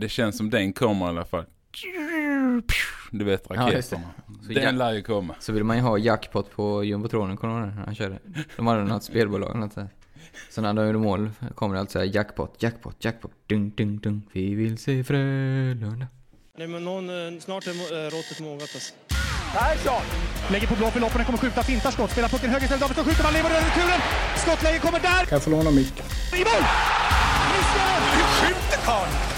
Det känns som den kommer i alla fall. Du vet Ja, raketerna. Så den ja- lär ju komma. Så vill man ju ha jackpot på jumbotronen, kommer du han körde? De hade något spelbolag eller något sånt. Så när de gjorde mål kommer det alltid säga jackpot, jackpot, jackpot, dung, dung, dung. Vi vill se Frölunda. Nej, men någon, eh, snart är eh, råttet mogat alltså. Persson! Lägger på blå för loppen, kommer skjuta, fintar skott, spelar pucken höger istället, Davidsson skjuter, man lever över returen! Skottläge kommer där! Kan jag få låna micken? I mål! Missar! Hur skjuter karln?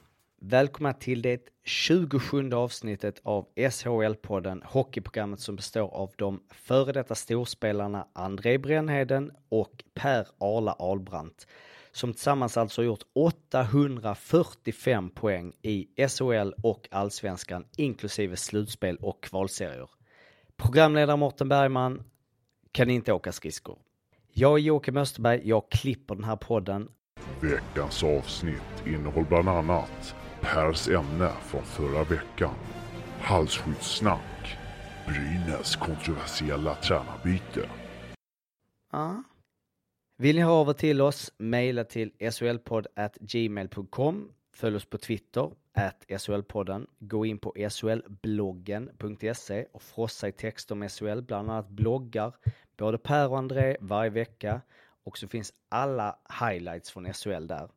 Välkomna till det 27 avsnittet av SHL-podden, hockeyprogrammet som består av de före detta storspelarna André Brännheden och Per Arla Ahlbrandt som tillsammans alltså gjort 845 poäng i SHL och allsvenskan inklusive slutspel och kvalserier. Programledare Morten Bergman kan inte åka skridskor. Jag är Joakim Österberg, jag klipper den här podden Veckans avsnitt innehåller bland annat Pers ämne från förra veckan, Halsskyddssnack. Brynäs kontroversiella tränarbyte, Ja. Vill ni höra av er till oss, mejla till solpodd@gmail.com. Följ oss på Twitter, at solpodden. Gå in på solbloggen.se och frossa i texter om SHL, bland annat bloggar, både Per och André varje vecka. Och så finns alla highlights från SHL där.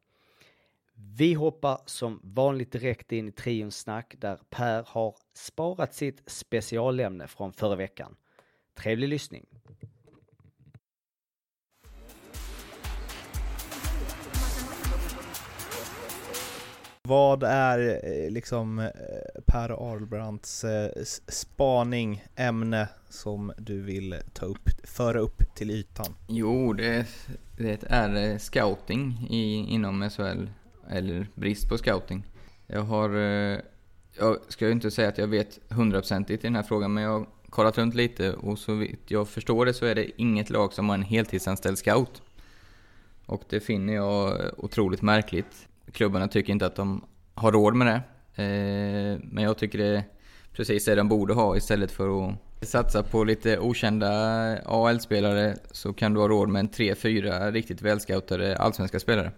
Vi hoppar som vanligt direkt in i trions snack där Per har sparat sitt specialämne från förra veckan. Trevlig lyssning! Vad är eh, liksom eh, Per Arlbrandts eh, spaning, ämne som du vill ta upp, föra upp till ytan? Jo, det, det är scouting i, inom SHL, eller brist på scouting. Jag har, eh, jag ska ju inte säga att jag vet hundraprocentigt i den här frågan, men jag har kollat runt lite och så vitt jag förstår det så är det inget lag som har en heltidsanställd scout. Och det finner jag otroligt märkligt. Klubbarna tycker inte att de har råd med det. Eh, men jag tycker det är precis det de borde ha istället för att satsa på lite okända AL-spelare så kan du ha råd med en 3-4 riktigt välscoutade allsvenska spelare.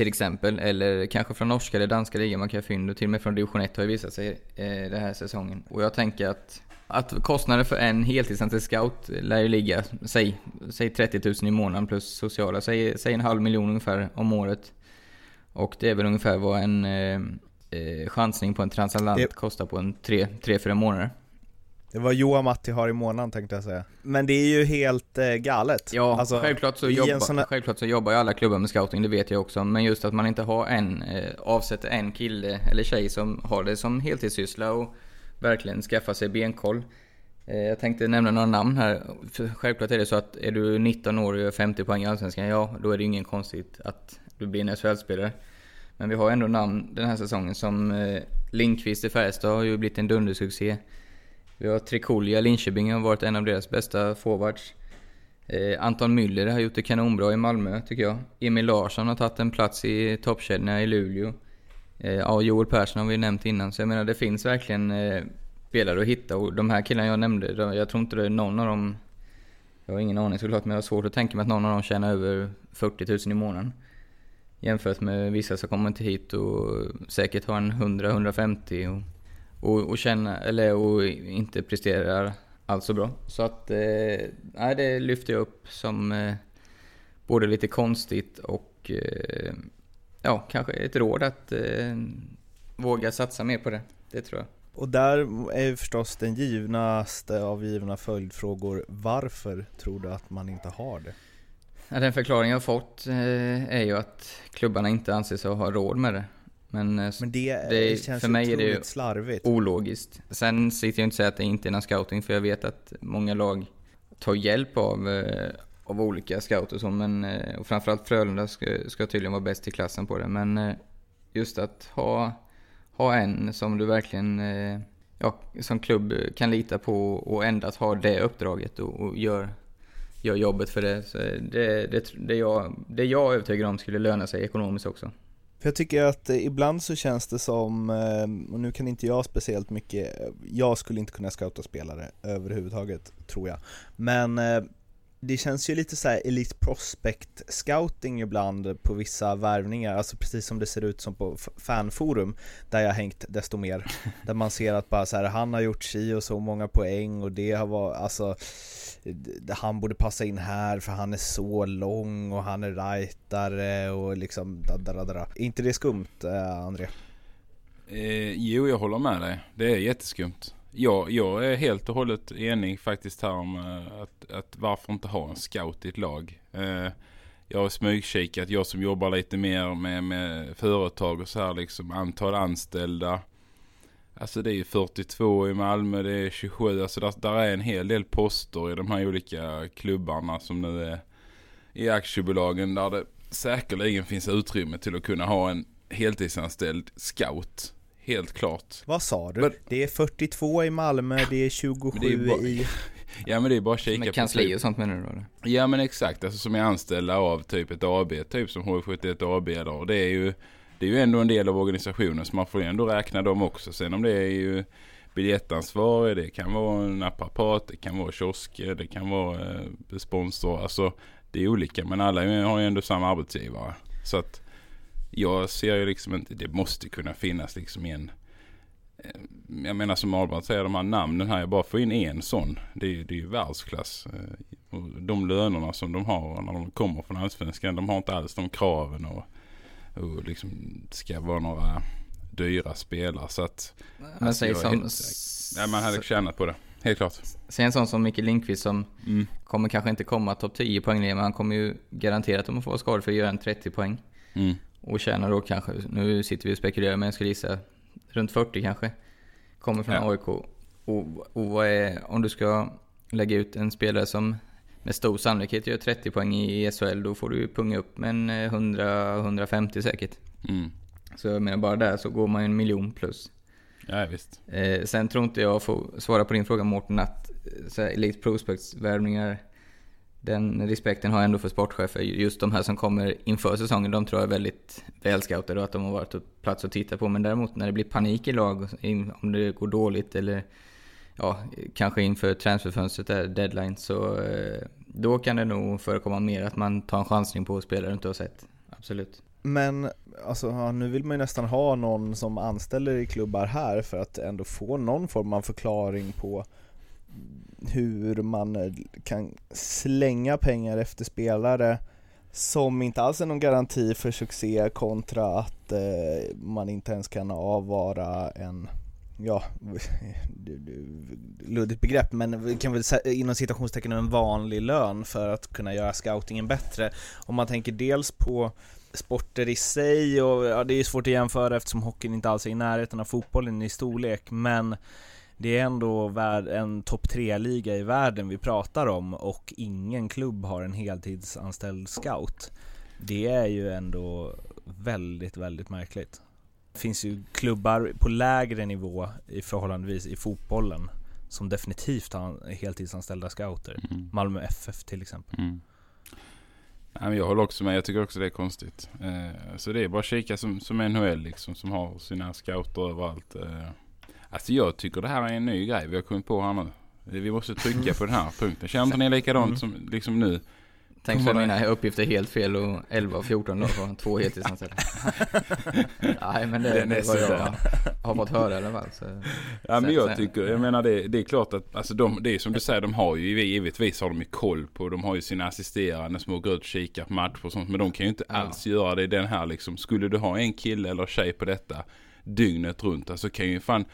Till exempel, eller kanske från norska eller danska ligan man kan fynd och till och med från division 1 har ju visat sig eh, den här säsongen. Och jag tänker att, att kostnaden för en heltidsanställd scout lär ju ligga, säg, säg 30 000 i månaden plus sociala, säg, säg en halv miljon ungefär om året. Och det är väl ungefär vad en eh, eh, chansning på en transatlant Det- kostar på en 3-4 månader. Det var Johan Matti har i månaden tänkte jag säga. Men det är ju helt eh, galet. Ja, Alltså, självklart, så jobba, sån självklart så jobbar ju alla klubbar med scouting, det vet jag också. Men just att man inte har en, eh, avsätter en kille eller tjej som har det som heltidssyssla och verkligen skaffar sig benkoll. Eh, jag tänkte nämna några namn här. Självklart är det så att är du 19 år och gör 50 poäng i Allsvenskan, ja då är det ju ingen konstigt att du blir en SHL-spelare. Men vi har ändå namn den här säsongen som eh, Lindqvist i Färjestad har ju blivit en dundersuccé. Vi har Trikulja Linköping har varit en av deras bästa forwards. Eh, Anton Müller har gjort det kanonbra i Malmö tycker jag. Emil Larsson har tagit en plats i toppkedjorna i Luleå. Eh, ja, Joel Persson har vi nämnt innan. Så jag menar det finns verkligen eh, spelare att hitta och de här killarna jag nämnde, de, jag tror inte det är någon av dem jag har ingen aning såklart men jag har svårt att tänka mig att någon av dem tjänar över 40 000 i månaden. Jämfört med vissa som kommer inte hit och säkert har en 100-150 och, och, känna, eller och inte presterar alls så bra. Så att, eh, nej, det lyfter jag upp som eh, både lite konstigt och eh, ja, kanske ett råd att eh, våga satsa mer på det. Det tror jag. Och där är ju förstås den givnaste av givna följdfrågor. Varför tror du att man inte har det? Ja, den förklaring jag har fått eh, är ju att klubbarna inte anser sig ha råd med det. Men, eh, Men det, är- känns för mig är det slarvigt. ologiskt. Sen sitter jag inte och säger att det inte är någon scouting, för jag vet att många lag tar hjälp av, eh, av olika scouter och så, men eh, och framförallt Frölunda ska, ska tydligen vara bäst i klassen på det. Men just att ha, ha en som du verkligen ja, som klubb kan lita på och endast ha det uppdraget och, och gör, gör jobbet för det. Så det, det, det, jag, det jag är övertygad om skulle löna sig ekonomiskt också. För jag tycker att eh, ibland så känns det som, eh, och nu kan inte jag speciellt mycket, eh, jag skulle inte kunna scouta spelare överhuvudtaget tror jag. Men det känns ju lite så här elite prospect scouting ibland på vissa värvningar, alltså precis som det ser ut som på fanforum där jag hängt desto mer. Där man ser att bara så här, han har gjort si och så många poäng och det har varit, alltså han borde passa in här för han är så lång och han är rightare och liksom dadadadada. Är inte det skumt, eh, André? Eh, jo, jag håller med dig. Det är jätteskumt. Ja, jag är helt och hållet enig faktiskt här om eh, att, att varför inte ha en scout i ett lag. Eh, jag har smygkikat, jag som jobbar lite mer med, med företag och så här liksom antal anställda. Alltså det är 42 i Malmö, det är 27, alltså där, där är en hel del poster i de här olika klubbarna som nu är i aktiebolagen där det säkerligen finns utrymme till att kunna ha en heltidsanställd scout helt klart. Vad sa du? Men, det är 42 i Malmö, det är 27 det är bara, i... Ja men det är bara att kika Med kansli typ- och sånt menar du då? Ja men exakt, alltså som är anställda av typ ett AB, typ som H71 AB då. Det är ju, det är ju ändå en del av organisationen så man får ju ändå räkna dem också. Sen om det är ju biljettansvarig, det kan vara en apparat, det kan vara kiosker, det kan vara eh, sponsor. Alltså det är olika men alla har ju ändå samma arbetsgivare. Så att jag ser ju liksom inte, det måste kunna finnas liksom en eh, jag menar som Albert säger, de här namnen här, jag bara får in en sån. Det är, det är ju världsklass. Eh, de lönerna som de har när de kommer från Allsvenskan, de har inte alls de kraven och, och liksom ska vara några dyra spelare. Så att... Men alltså, säg som... ja, man hade tjänat på det. Helt klart. Säg en sån som Micke Lindqvist som mm. kommer kanske inte komma topp 10 poäng men han kommer ju garanterat om att få skador för att göra en 30 poäng. Mm. Och tjänar då kanske, nu sitter vi och spekulerar men jag skulle gissa runt 40 kanske. Kommer från ja. AIK. Och, och vad är, om du ska lägga ut en spelare som med stor sannolikhet gör 30 poäng i SHL, då får du punga upp med en 100-150 eh, säkert. Mm. Så jag menar bara där så går man ju en miljon plus. Ja, visst. Eh, sen tror inte jag, får svara på din fråga Mårten, att eh, Elite Prospects värvningar den respekten har jag ändå för sportchefer. Just de här som kommer inför säsongen, de tror jag är väldigt välscoutade och att de har varit på plats att titta på. Men däremot när det blir panik i lag, om det går dåligt eller ja, kanske inför transferfönstret där, deadline, så eh, då kan det nog förekomma mer att man tar en chansning på spelare du inte har sett. Absolut. Men alltså, nu vill man ju nästan ha någon som anställer i klubbar här för att ändå få någon form av förklaring på hur man eh, kan slänga pengar efter spelare som inte alls är någon garanti för succé kontra att eh, man inte ens kan avvara en ja, luddigt begrepp, men vi kan väl inom citationstecken en vanlig lön för att kunna göra scoutingen bättre. Om man tänker dels på sporter i sig och ja, det är svårt att jämföra eftersom hockeyn inte alls är i närheten av fotbollen i storlek, men det är ändå en topp 3-liga i världen vi pratar om och ingen klubb har en heltidsanställd scout. Det är ju ändå väldigt, väldigt märkligt. Det finns ju klubbar på lägre nivå i förhållandevis i fotbollen som definitivt har heltidsanställda scouter. Mm. Malmö FF till exempel. Mm. jag håller också med, jag tycker också det är konstigt. Eh, så det är bara att kika som, som NHL liksom, som har sina scouter överallt. Eh, Alltså jag tycker det här är en ny grej vi har kommit på här nu. Vi måste trycka på den här punkten. Känner inte ni likadant mm. som liksom nu? Tänk så mina uppgifter är helt fel och 11 och 14 då på två heltidsanställda. Nej men det, det är vad jag har fått höra i alla fall. Så. Ja men jag tycker, jag menar det, det är klart att, alltså de, det är som du säger, de har ju givetvis har de ju koll på, de har ju sina assisterande som åker ut och kikar på matcher och sånt. Men de kan ju inte ja. alls göra det i den här liksom. Skulle du ha en kille eller tjej på detta dygnet runt, alltså kan ju fan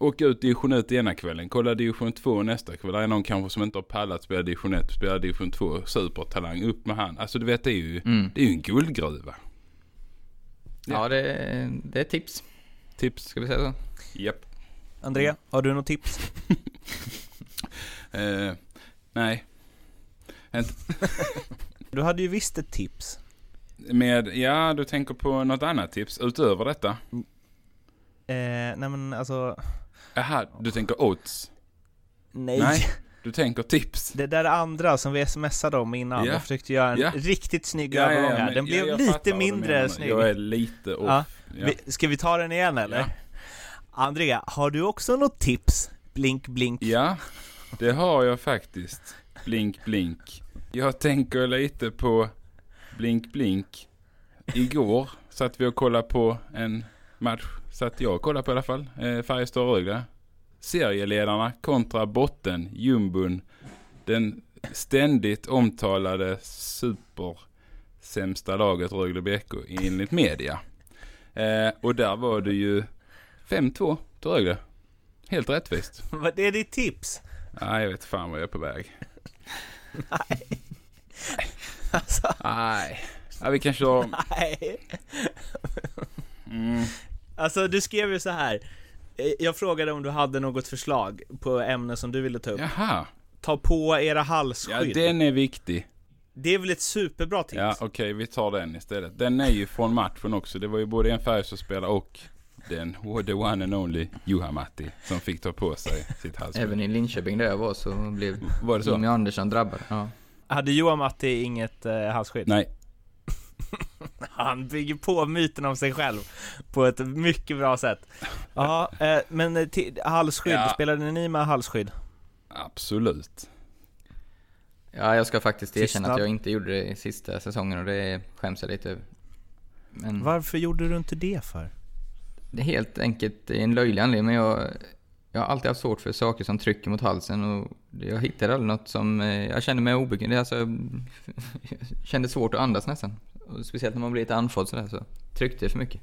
åka ut division 1 ena kvällen, kolla division 2 nästa kväll. Det är någon kanske som inte har pallat spela division 1, spela division 2, supertalang, upp med han. Alltså du vet det är ju, mm. det är ju en guldgruva. Ja, ja det, det är tips. Tips. Ska vi säga så? Japp. André, har du något tips? uh, nej. du hade ju visst ett tips. Med, ja du tänker på något annat tips utöver detta? Eh, nej men alltså... Jaha, du tänker odds? Nej. nej. Du tänker tips? Det där andra som vi smsade om innan, Ja. jag försökte göra en Ja. riktigt snygg ja, övergång här. Den blev lite mindre snygg. Jag är lite off. Ja. Ja. Vi, ska vi ta den igen eller? Ja. Andrea, har du också något tips? Blink, blink. Ja, det har jag faktiskt. Blink, blink. Jag tänker lite på Blink, blink. Igår satt vi och kollade på en match, satt jag och kollade på i alla fall, eh, Färjestad-Rögle. Serieledarna kontra botten, jumbon. Den ständigt omtalade supersämsta laget Rögle BK enligt media. Eh, och där var det ju 5-2 till Rögle. Helt rättvist. Vad är ditt tips? Nej, jag vet fan var jag är på väg. Nej. Alltså, Nej. Ja, vi kan köra om. nej. Mm. Alltså du skrev ju så här. Eh, Jag frågade om du hade något förslag på ämne som du ville ta upp. Jaha. Ta på era Ja, halsskydd. den är viktig. Det är väl ett superbra tips? Ja, okej, vi tar den istället. Den är ju från matchen också. Det var ju både en Färjestadspelare och den, the one and only Juha Matti som fick ta på sig sitt halsskydd. Även i Linköping där jag var så blev Var det så? Jimmy Andersson drabbad. Ja. Hade Johan Matti inget eh, halsskydd? Nej. Han bygger på myten om sig själv på ett mycket bra sätt. Ja, eh, men eh, till, halsskydd, Ja. spelade ni med halsskydd? Absolut. ja, jag ska faktiskt erkänna Sista- att jag inte gjorde det i sista säsongen och det skäms jag lite över. Men Varför gjorde du inte det för? det är helt enkelt en löjlig anledning men jag, jag har alltid haft svårt för saker som trycker mot halsen och jag hittade aldrig något som, eh, jag kände mig obekväm. Det är Alltså, jag kände svårt att andas nästan. Och speciellt när man blir lite andfådd sådär så tryckte det för mycket.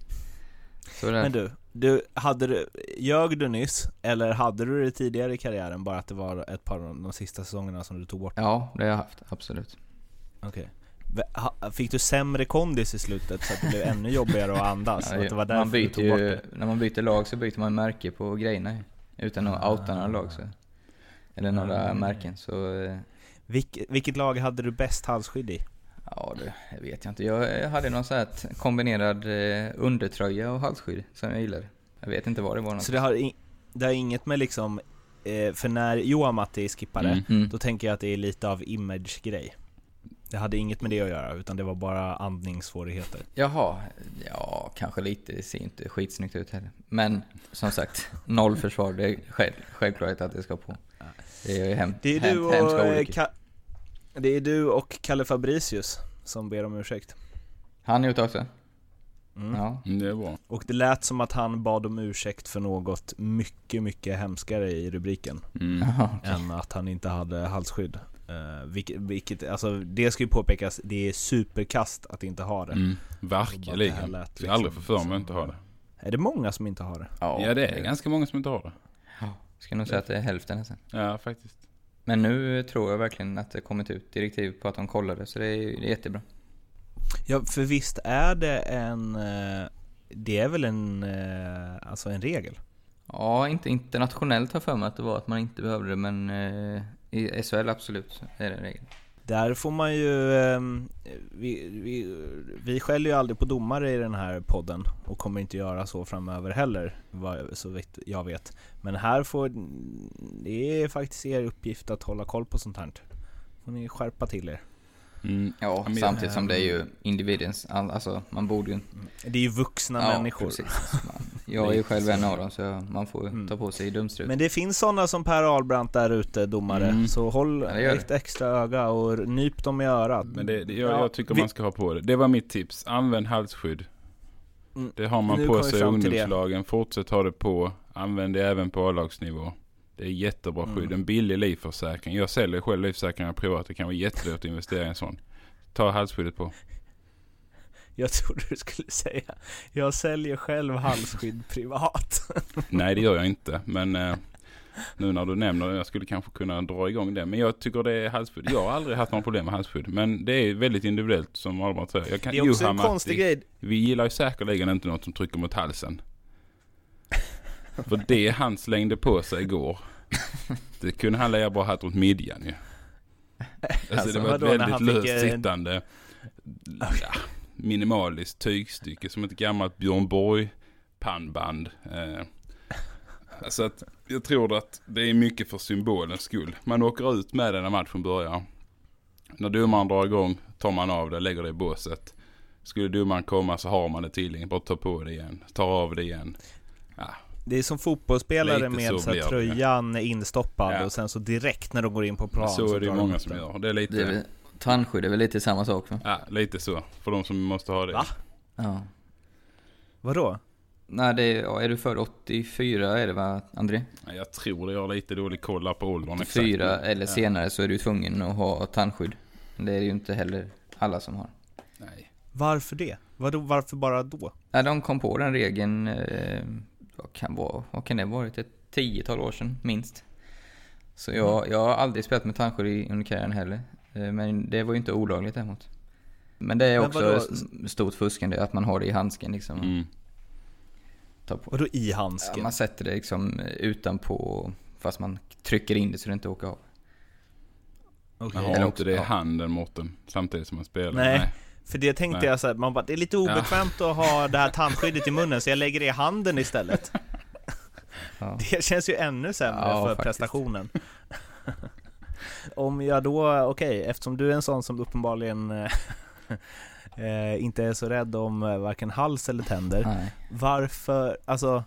Så Men du, du, hade du, ljög du nyss? Eller hade du det tidigare i karriären, bara att det var ett par av de sista säsongerna som du tog bort? Ja, det har jag haft, absolut. Okej. Ha- Fick du sämre kondis i slutet så att det blev ännu jobbigare att andas? Ja, att det var man byter ju, när man byter lag så byter man märke på grejerna. Utan att outa några lag så. Eller några Ah. märken så, eh, Vilk, vilket lag hade du bäst halsskydd i? Ja det, det vet jag inte. Jag hade någon sån här kombinerad eh, undertröja och halsskydd som jag gillade. Jag vet inte vad det var något. Så det har, i, det har inget med liksom, eh, för när Johan Matti skippade, Mm. Mm. då tänker jag att det är lite av image-grej. Det hade inget med det att göra, utan det var bara andningssvårigheter. Jaha, ja kanske lite, det ser inte skitsnyggt ut heller. Men som sagt, noll försvar, det är själv, självklart att det ska på. Det är hem, Det är hem, du och, hemska eh, olyckor. Det är du och Kalle Fabricius som ber om ursäkt. Han gjort också? Mm. Ja. Mm, Det är bra. Och det lät som att han bad om ursäkt för något mycket, mycket hemskare i rubriken. Mm. Än att han inte hade halsskydd. Uh, vilket, vilket, alltså det ska ju påpekas, det är superkast att inte ha det. Mm. Att det Verkligen. lät Jag aldrig liksom få för mig att inte ha det. Är det många som inte har det? Ja, det är ganska många som inte har det. Ja, ska nog säga att det är hälften nästan. Ja, faktiskt. Men nu tror jag verkligen att det kommit ut direktiv på att de kollar det, så det är, det är jättebra. Ja, för visst är det en... eh, det är väl en, eh, alltså en regel? Ja, inte internationellt har jag för mig att det var att man inte behövde det, men eh, i SHL absolut är det en regel. Där får man ju... Ehm, vi, vi, vi skäller ju aldrig på domare i den här podden och kommer inte göra så framöver heller, så vitt jag vet. Men här får... Det är faktiskt er uppgift att hålla koll på sånt här. får ni skärpa till er. Mm. Ja, men- samtidigt som det är ju individens, all- alltså man borde ju... Det är ju vuxna ja, människor. Precis. Jag är ju själv en av dem, så man får ju ta på sig dumstrut. Men det finns sådana som Per Ahlbrandt där ute, domare. Mm. Så håll Ja, ett extra öga och nyp dem i örat. Men det, det, jag, Ja, jag tycker man ska ha på det. Det var mitt tips. Använd halsskydd. Mm. Det har man Nu på sig i ungdomslagen. Fortsätt ha det på. Använd det även på A-lagsnivå. Det är jättebra Mm. skydd. En billig livförsäkring. Jag säljer själv livförsäkringar privat. Det kan vara jättedyrt att investera i en sån. Ta halsskyddet på. Jag trodde du skulle säga, jag säljer själv halsskydd privat. Nej det gör jag inte. Men eh, nu när du nämner det. Jag skulle kanske kunna dra igång det. Men jag tycker det är halsskydd. Jag har aldrig haft några problem med halsskydd. Men det är väldigt individuellt som Albert säger. Jag kan, Det är också en konstig grej. Vi gillar ju säkerligen inte något som trycker mot halsen. För det han slängde på sig igår. Det kunde han lika bra haft runt midjan ju. Alltså, Alltså, det var ett väldigt fick, löst eh, sittande. Ja, minimaliskt tygstycke. Som ett gammalt Björn Borg pannband. Eh, Alltså att jag tror att det är mycket för symbolens skull. Man åker ut med den när matchen börjar. När domaren drar igång tar man av det, lägger det i båset. Skulle domaren komma så har man det tillgängligt. Bara ta på det igen, tar av det igen. Ja, Det är som fotbollsspelare Lite med så så här, blir det. tröjan instoppad Ja. och sen så direkt när de går in på plan så är det de många upp som gör. Det är lite, Det är väl, tandskydd är väl lite samma sak va? ja, lite så. För de som måste ha det. Va? Ja. Vadå? Nej, det är, ja, är du född 84 är det va, André? Ja, Jag tror det. Jag har lite dålig koll på åldern 84 exakt. eller Ja. senare så är du tvungen att ha tandskydd. Det är ju inte heller alla som har. Nej. Varför det? Vadå, varför bara då? Nej, de kom på den regeln, eh, vad, kan vara, vad kan det ha varit, ett tiotal år sedan minst. Så jag, jag har aldrig spelat med tandskydd i- under karriären heller. Eh, men det var ju inte olagligt däremot. Men det är Men också vadå? stort fuskande att man har det i handsken liksom. Mm. Vadå i Ja, handsken? man sätter det liksom utanpå fast man trycker in det så det inte åker av. Okej. Man har Eller inte det i ja. handen Mårten. Samtidigt som man spelar. Nej. För det tänkte Nej. jag så här, man bara, det är lite obekvämt att ha det här tandskyddet i munnen så jag lägger det i handen istället. Ja. Det känns ju ännu sämre Ja, för faktiskt. prestationen. Om jag då, okej, eftersom du är en sån som uppenbarligen eh, eh, inte är så rädd om eh, varken hals eller tänder. Nej. Varför, alltså,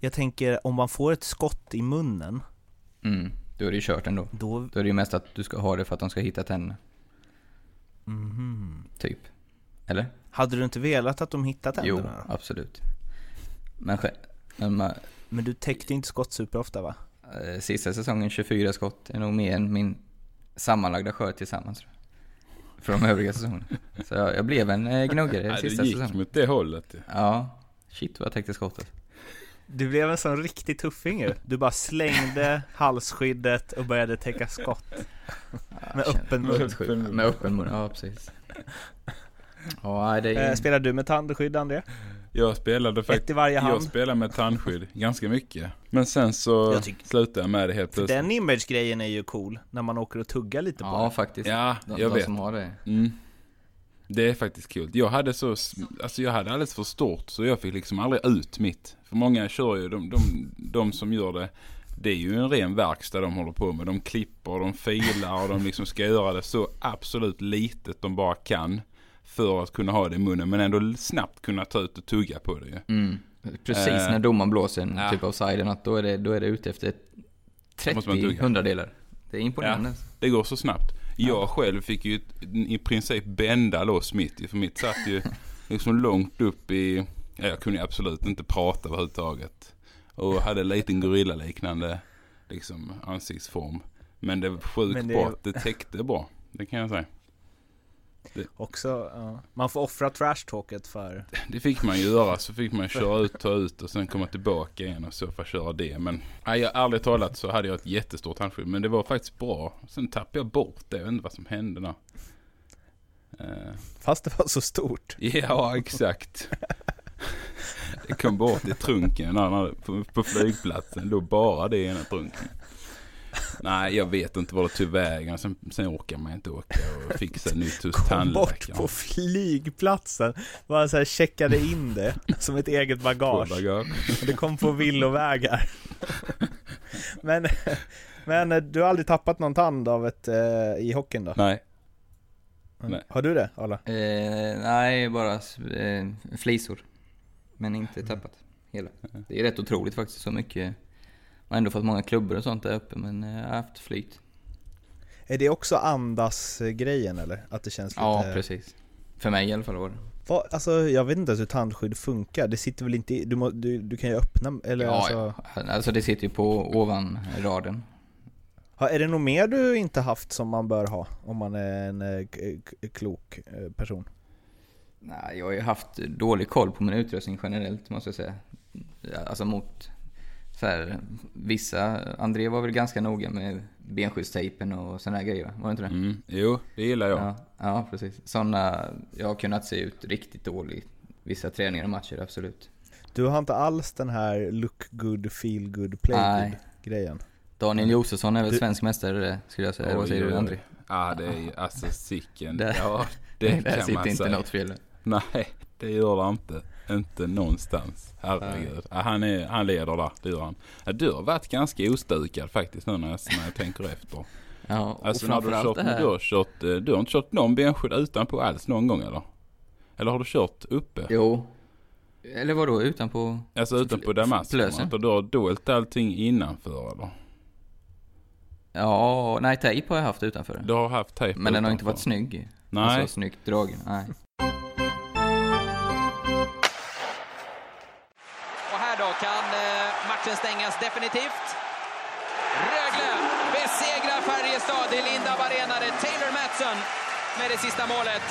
jag tänker om man får ett skott i munnen, Mm, då är det ju kört ändå. då... Då är det ju mest att du ska ha det för att de ska hitta tänderna, Mhm. typ. Eller? Hade du inte velat att de hittade Jo, tänderna? då? absolut. Men, men ma- Men du täckte inte skott superofta va? eh, sista säsongen 24 skott är nog mer än min sammanlagda skörd tillsammans. För de övriga säsongerna. Så jag, jag blev en eh, gnuggare sista det gick säsongen. mot det hållet. Ja, shit vad jag täckte skottet. Du blev en sån riktig tuffing ju. Du bara slängde halsskyddet och började täcka skott. Med öppen mun. Med öppen mun, ja precis. Ja, det är... Eh, spelar du med tandskydd André? Jag spelade faktiskt... Jag spelade med tandskydd ganska mycket. Men sen så Jag tycker- slutade jag med det helt plötsligt. den image-grejen är ju cool, när man åker och tuggar lite på Ja, det. faktiskt. Ja, de, jag de vet. som har det. Mm. Det är faktiskt kul. Jag hade så, alltså jag hade alldeles för stort så jag fick liksom aldrig ut mitt. För många kör ju, de, de, de som gör det, det är ju en ren verkstad de håller på med. De klipper, de filar och de liksom ska göra det så absolut litet de bara kan. För att kunna ha det i munnen men ändå snabbt kunna ta ut och tugga på det ju. Mm. Precis Eh, när domaren blåser en ja. typ av siden, att då är det, då är det ute efter måste man 30 tugga. hundradelar. Det är imponerande. Det går så snabbt. Jag själv fick ju i princip bända loss mitt för mitt satt ju liksom långt upp i, ja, jag kunde absolut inte prata överhuvudtaget. Och hade en liten gorillaliknande liksom ansiktsform. Men det var sjukt Men det- bra, det täckte bra. Det kan jag säga. Också, ja. Man får offra trash-talket för... Det fick man göra, så fick man köra ut, ta ut och sen komma tillbaka igen och så för köra det. Men nej, jag, ärligt talat så hade jag ett jättestort handskydd, men det var faktiskt bra. Sen tappade jag bort det, jag vet inte vad som hände där. Eh, Fast det var så stort. Ja, exakt. Det kom bort i trunken på, på flygplatsen. Låg bara det ena trunken. Nej, jag vet inte vad det tog vägen. Sen, sen orkar man inte åka och fixa nytt hos Kom bort tandläkaren. på flygplatsen. Bara så här checkade in det som ett eget bagage. Bagage. Det kom på villovägar. Men, men du har aldrig tappat någon tand av ett, eh, i hockeyn då? Nej. Nej. Har du det, Arla? Eh, nej, bara eh, flisor. Men inte tappat hela. Det är rätt otroligt faktiskt, så mycket. Har ändå fått många klubbor och sånt där uppe, men eh, jag har haft flyt. Är det också andas-grejen eller? Att det känns lite... Ja, precis. För mig i alla fall var det. Vad, alltså jag vet inte ens hur tandskydd funkar. Det sitter väl inte i... Du, må, du, du kan ju öppna, eller Ja, alltså... ja. Alltså det sitter ju på ovan raden. Ha, är det något mer du inte haft som man bör ha? Om man är en eh, klok eh, person? Nej, jag har ju haft dålig koll på min utrustning generellt måste jag säga. Ja, Alltså mot så här, vissa, André var väl ganska noga med benskyddstejpen och sådana här grejer va? Var det inte det? Mm. Jo, det gillar jag. Ja, ja, precis. Sådana, jag har kunnat se ut riktigt dåligt vissa träningar och matcher, absolut. Du har inte alls den här look good, feel good, play Nej. good grejen? Daniel Josefsson är väl Du- svensk mästare skulle jag säga, eller vad säger du. André? Ja, det är ju alltså sicken. Där- Ja, det Där kan sitter man inte säga. något fel. Nej, det gör det inte. Inte någonstans. Herregud. Ja, han, är, han leder där, det gör han. Ja, du har varit ganska ostukad faktiskt nu när jag, när jag tänker efter. Ja, och Alltså när du, har kört, här. du, har kört, eh, du har inte kört någon benskydd utanpå alls någon gång eller? Eller har du kört uppe? Jo. Eller vadå, utanpå? Alltså utanpå damasken? Och du har dolt allting innanför eller? Ja, nej tejp har jag haft utanför. Du har haft tejp Men den har inte utanför. varit snygg. Nej. Alltså snyggt dragen, nej. Matchen stängas definitivt. Rögle besegrar Färjestad i Lindab Arena. Det är Taylor Matson med det sista målet.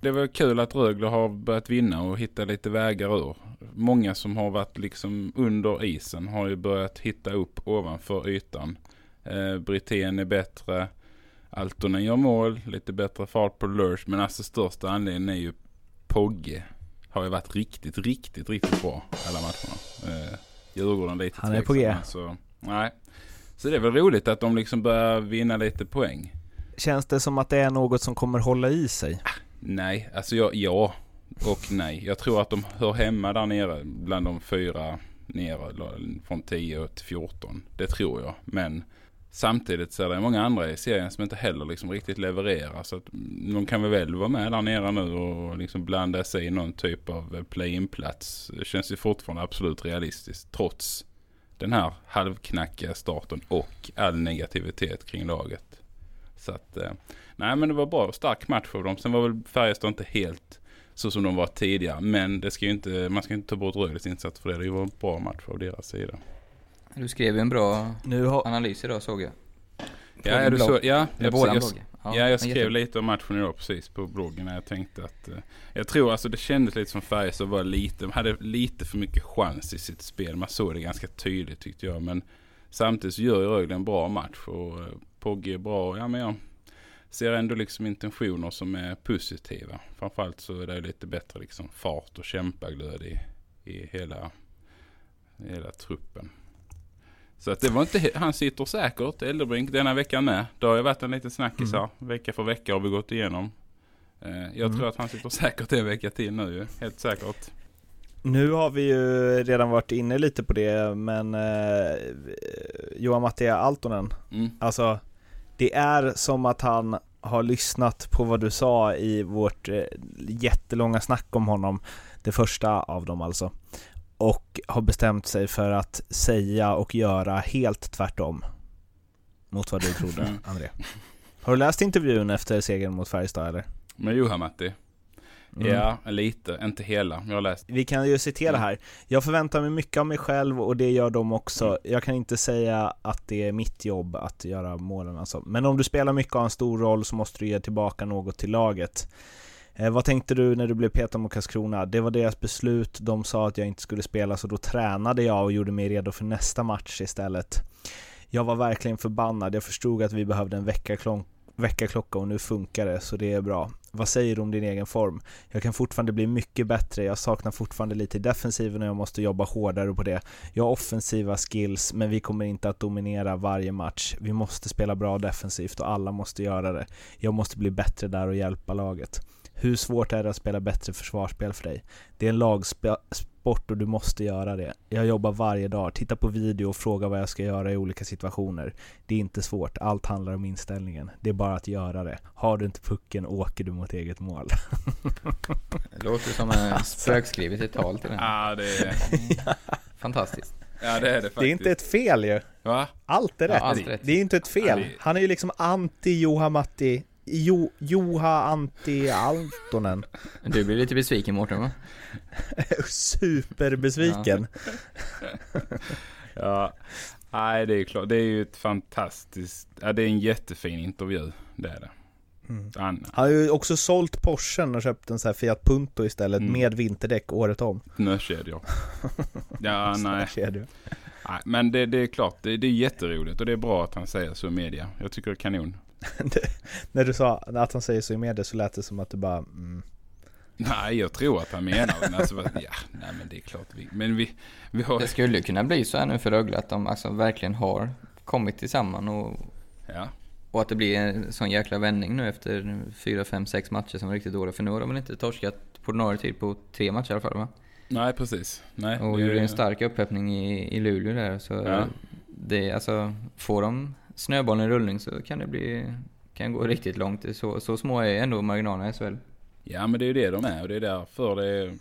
Det var kul att Rögle har börjat vinna och hitta lite vägar ur. Många som har varit liksom under isen har ju börjat hitta upp ovanför ytan. Eh, Brithén är bättre. Altonen gör mål, lite bättre fart på Lurch. Men alltså största anledningen är ju Pogge. Har ju varit riktigt, riktigt, riktigt bra alla matcherna. Eh, Djurgården lite Han är på G. Så, nej. Så det är väl roligt att de liksom börjar vinna lite poäng. Känns det som att det är något som kommer hålla i sig? Nej, alltså jag, ja och nej. Jag tror att de hör hemma där nere bland de fyra nere från 10 till 14. Det tror jag. Men samtidigt så är det många andra i serien som inte heller liksom riktigt levererar. Så att de kan väl vara med där nere nu och liksom blanda sig i någon typ av play-in-plats. Det känns ju fortfarande absolut realistiskt trots den här halvknackiga starten och all negativitet kring laget. Så att, eh, nej men det var bra, stark match för dem. Sen var väl Färjestad inte helt så som de var tidigare. Men det ska ju inte, man ska inte ta bort Rögles insats för det. Det var en bra match av deras sida. Du skrev ju en bra Nu har... analys idag såg jag. På Ja, är du så, ja, jag, våran jag, blogg. ja, jag skrev jätte- lite om matchen idag precis på bloggen. när Jag tänkte att eh, jag tror alltså det kändes lite som Färjestad var lite, de hade lite för mycket chans i sitt spel. Man såg det ganska tydligt tyckte jag. Men samtidigt så gör ju Rögle en bra match och eh, Pogge är bra. Ja, men jag ser ändå liksom intentioner som är positiva. Framförallt så är det lite bättre liksom fart och kämpaglöd i, i hela, i hela truppen. Så att det var inte, han sitter säkert, Eldebrink, denna veckan med. Det har ju varit en liten snackis här. Vecka för vecka har vi gått igenom. Eh, Jag Mm. tror att han sitter säkert en vecka till nu. Helt säkert. Nu har vi ju redan varit inne lite på det, men eh, Johan Mattia Altonen, Mm. alltså det är som att han har lyssnat på vad du sa i vårt eh, jättelånga snack om honom, det första av dem alltså, och har bestämt sig för att säga och göra helt tvärtom mot vad du trodde, Mm. André. Har du läst intervjun efter segern mot Färjestad eller? Med Juha-Matti. Mm. Ja, lite. Inte hela. Jag har läst. Vi kan ju citera här. Jag förväntar mig mycket av mig själv och det gör de också. Jag kan inte säga att det är mitt jobb att göra målen alltså. Men om du spelar mycket och har en stor roll så måste du ge tillbaka något till laget. Eh, vad tänkte du när du blev petad mot Karlskrona? Det var deras beslut, de sa att jag inte skulle spela så då tränade jag och gjorde mig redo för nästa match istället. Jag var verkligen förbannad, jag förstod att vi behövde en väckarklocka väckarklocka och nu funkar det, så det är bra. Vad säger du om din egen form? Jag kan fortfarande bli mycket bättre, jag saknar fortfarande lite i defensiven och jag måste jobba hårdare på det. Jag har offensiva skills, men vi kommer inte att dominera varje match. Vi måste spela bra defensivt och alla måste göra det. Jag måste bli bättre där och hjälpa laget. Hur svårt är det att spela bättre försvarsspel för dig? Det är en lagsport och du måste göra det. Jag jobbar varje dag, tittar på video och frågar vad jag ska göra i olika situationer. Det är inte svårt, allt handlar om inställningen. Det är bara att göra det. Har du inte pucken åker du mot eget mål. Det låter som en spökskrivet ett tal till den. Ja, det är... Fantastiskt. Ja, det är det. Det är inte ett fel ju. Va? Allt är Ja, rätt. allt är rätt. Det är inte ett fel. Ja, Han är ju liksom anti-Joha Matti. Jo, Joha anti-Altonen. Du blir lite besviken Mårten va? Superbesviken. Ja. Nej, det är klart. Det är ju ett fantastiskt... Ja, det är en jättefin intervju. Det är det. Mm. Han, Han har ju också sålt Porschen och köpt en sån här Fiat Punto istället Mm. med vinterdäck året om. Snökedjor. Ja, nej. Snökedjor. nej. Men det, det är klart, det, det är jätteroligt och det är bra att han säger så i media. Jag tycker det är kanon. När du sa att han säger så i media så lät det som att du bara mm. Nej, jag tror att han menar. Men Alltså, ja, nej men det är klart. Vi, men vi, vi har... Det skulle kunna bli så här nu för Rögle att de alltså verkligen har kommit tillsammans och, Ja. och att det blir en sån jäkla vändning nu efter fyra, fem, sex matcher som var riktigt dåliga. För nu har de väl inte torskat på ordinarie tid på tre matcher i alla fall va? Nej, precis. Nej, och det- gjorde en stark upphämtning i, i Luleå där. Så Ja. det, alltså, får de snöbollen i rullning så kan det bli, kan gå riktigt långt. Så, så små är ändå marginalerna i SHL. Ja men det är ju det de är och det är därför det är,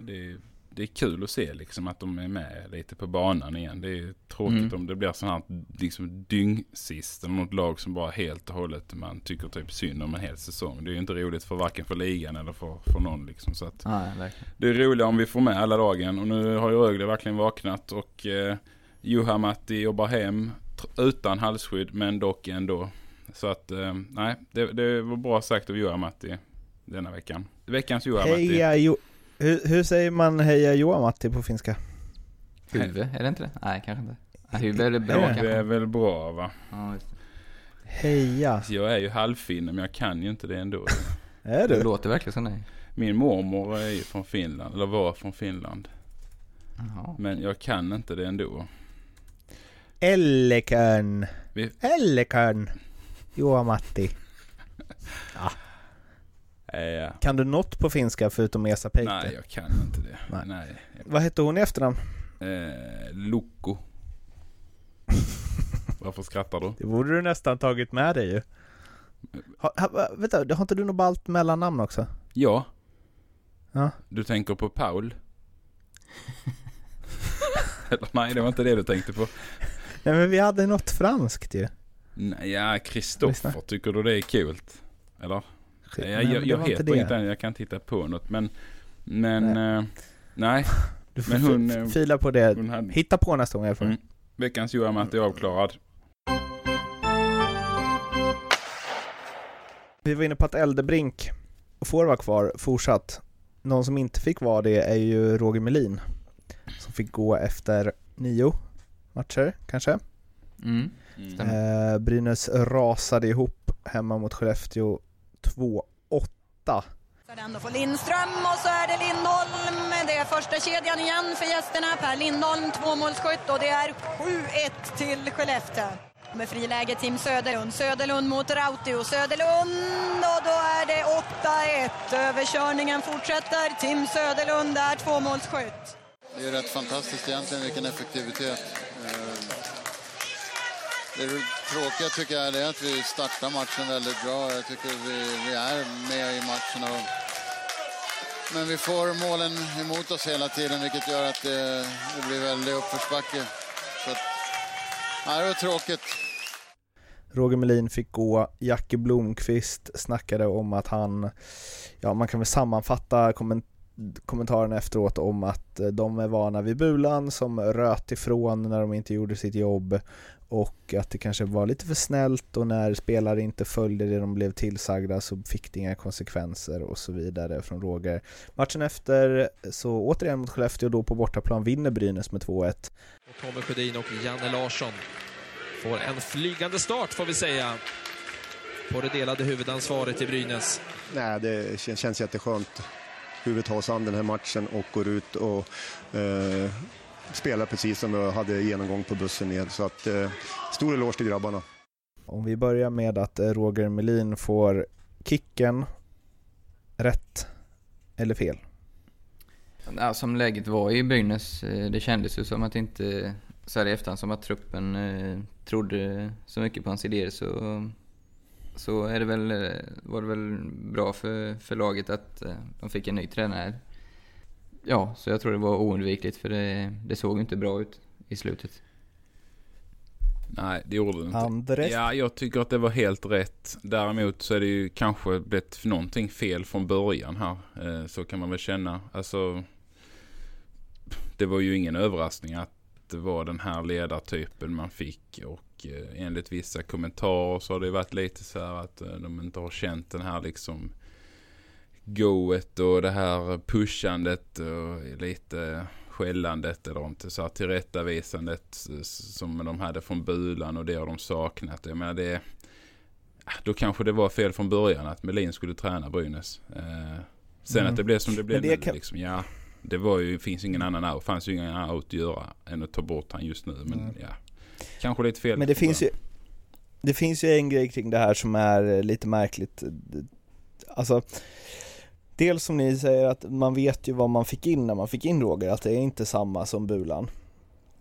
det är, det är kul att se liksom att de är med lite på banan igen. Det är tråkigt Mm. om det blir sån här liksom dyngsist eller något lag som bara helt och hållet man tycker typ synd om en hel säsong. Det är ju inte roligt för varken för ligan eller för, för någon liksom. Så att Nej, det är roligt om vi får med alla lagen och nu har ju Rögle verkligen vaknat och eh, Juhamatti jobbar hem utan halsskydd men dock ändå. Så att eh, nej, det, det var bra sagt av Juhamatti denna veckan. Veckans Juhamatti. Heja jo... hur, hur säger man heja Joa-Matti på finska? Huvud, är det inte det? Nej, kanske inte. Huvud är det bra det? Det kanske. är väl bra va? Ja, det. Heja. Jag är ju halvfinne men jag kan ju inte det ändå. Är Det du? låter verkligen som dig. Min mormor är ju från Finland, eller var från Finland. Jaha. Men jag kan inte det ändå. Ellekön. Vi- Ellekön. Joa-Matti. Eh, Kan du något på finska förutom Esa Peite? nej, jag kan inte det. Nej. Nej. Vad hette hon i efternamn? Eh, Loco. Varför skrattar du? Det borde du nästan tagit med dig ju. Ha, ha, vänta, har inte du något ballt mellannamn också? Ja. Ja. Du tänker på Paul? Eller nej, det var inte det du tänkte på. Nej men vi hade något franskt ju. Nej, ja, Kristoffer, tycker du det är kul? Eller? Nej, jag jag, jag inte heter inget annat, jag kan titta på något. Men, men, Nej. nej. nej. Du får Men hon, eh, fila på det. Hade, Hitta på nästa gång i alla fall. Mm. veckans Johan är avklarad. Vi var inne på att Eldebrink får vara kvar fortsatt. Någon som inte fick vara det är ju Roger Melin. Som fick gå efter nio matcher kanske. Mm. Stämmer. Eh, Brynäs rasade ihop hemma mot Skellefteå 2-8. Den får Lindström och så är det Lindholm. Det är första kedjan igen för gästerna. Per Lindholm, tvåmålsskytt och det är 7-1 till Skellefteå. Med friläge Tim Söderlund. Söderlund mot Rautio. Söderlund och då är det 8-1. Överkörningen fortsätter. Tim Söderlund är tvåmålsskytt. Det är rätt fantastiskt egentligen vilken effektivitet. Det tråkiga tycker jag är att vi startar matchen väldigt bra. Jag tycker vi, vi är med i matchen. Och, men vi får målen emot oss hela tiden vilket gör att det, det blir väldigt uppförsbacke. Så att, nej, det var tråkigt. Roger Melin fick gå. Jackie Blomqvist snackade om att han, ja man kan väl sammanfatta komment kommentaren efteråt om att de är vana vid Bulan som röt ifrån när de inte gjorde sitt jobb och att det kanske var lite för snällt och när spelare inte följde det de blev tillsagda så fick det inga konsekvenser och så vidare från Roger. Matchen efter så återigen mot Skellefteå då på bortaplan vinner Brynäs med 2-1. Och Tommy Sjödin och Janne Larsson får en flygande start får vi säga på det delade huvudansvaret i Brynäs. Nej, det kän- känns jätteskönt. Tar oss an den här matchen och går ut och eh, spelar precis som vi hade genomgång på bussen ner. Så att, eh, stor eloge till grabbarna. Om vi börjar med att eh, Roger Melin får kicken rätt eller fel. Ja, som läget var i Brynäs, eh, det kändes ju som att inte, så här i efterhand, som att truppen eh, trodde så mycket på hans idéer så, så är det väl, eh, var det väl bra för, för laget att eh, de fick en ny tränare. Ja, så jag tror det var oundvikligt för det, det såg inte bra ut i slutet. Nej, det gjorde det inte. Andres? Ja, jag tycker att det var helt rätt. Däremot så är det ju kanske blivit någonting fel från början här. Eh, Så kan man väl känna. Alltså, det var ju ingen överraskning att det var den här ledartypen man fick. Och eh, enligt vissa kommentarer så har det varit lite så här att eh, de inte har känt den här liksom goet och det här pushandet och lite skällandet eller inte så här tillrättavisandet som de hade från Bulan och det har de saknat. Jag menar det ah, då kanske det var fel från början att Melin skulle träna Brynäs. Eh, sen Mm. att det blev som det blev det nu kan- liksom, ja. Det var ju, finns ingen annan out, fanns ju ingen annan out att göra än att ta bort han just nu. Men Mm. ja, kanske lite fel. Men det finns ju Det finns ju en grej kring det här som är lite märkligt Alltså dels som ni säger att man vet ju vad man fick in när man fick in Roger, att det är inte samma som Bulan.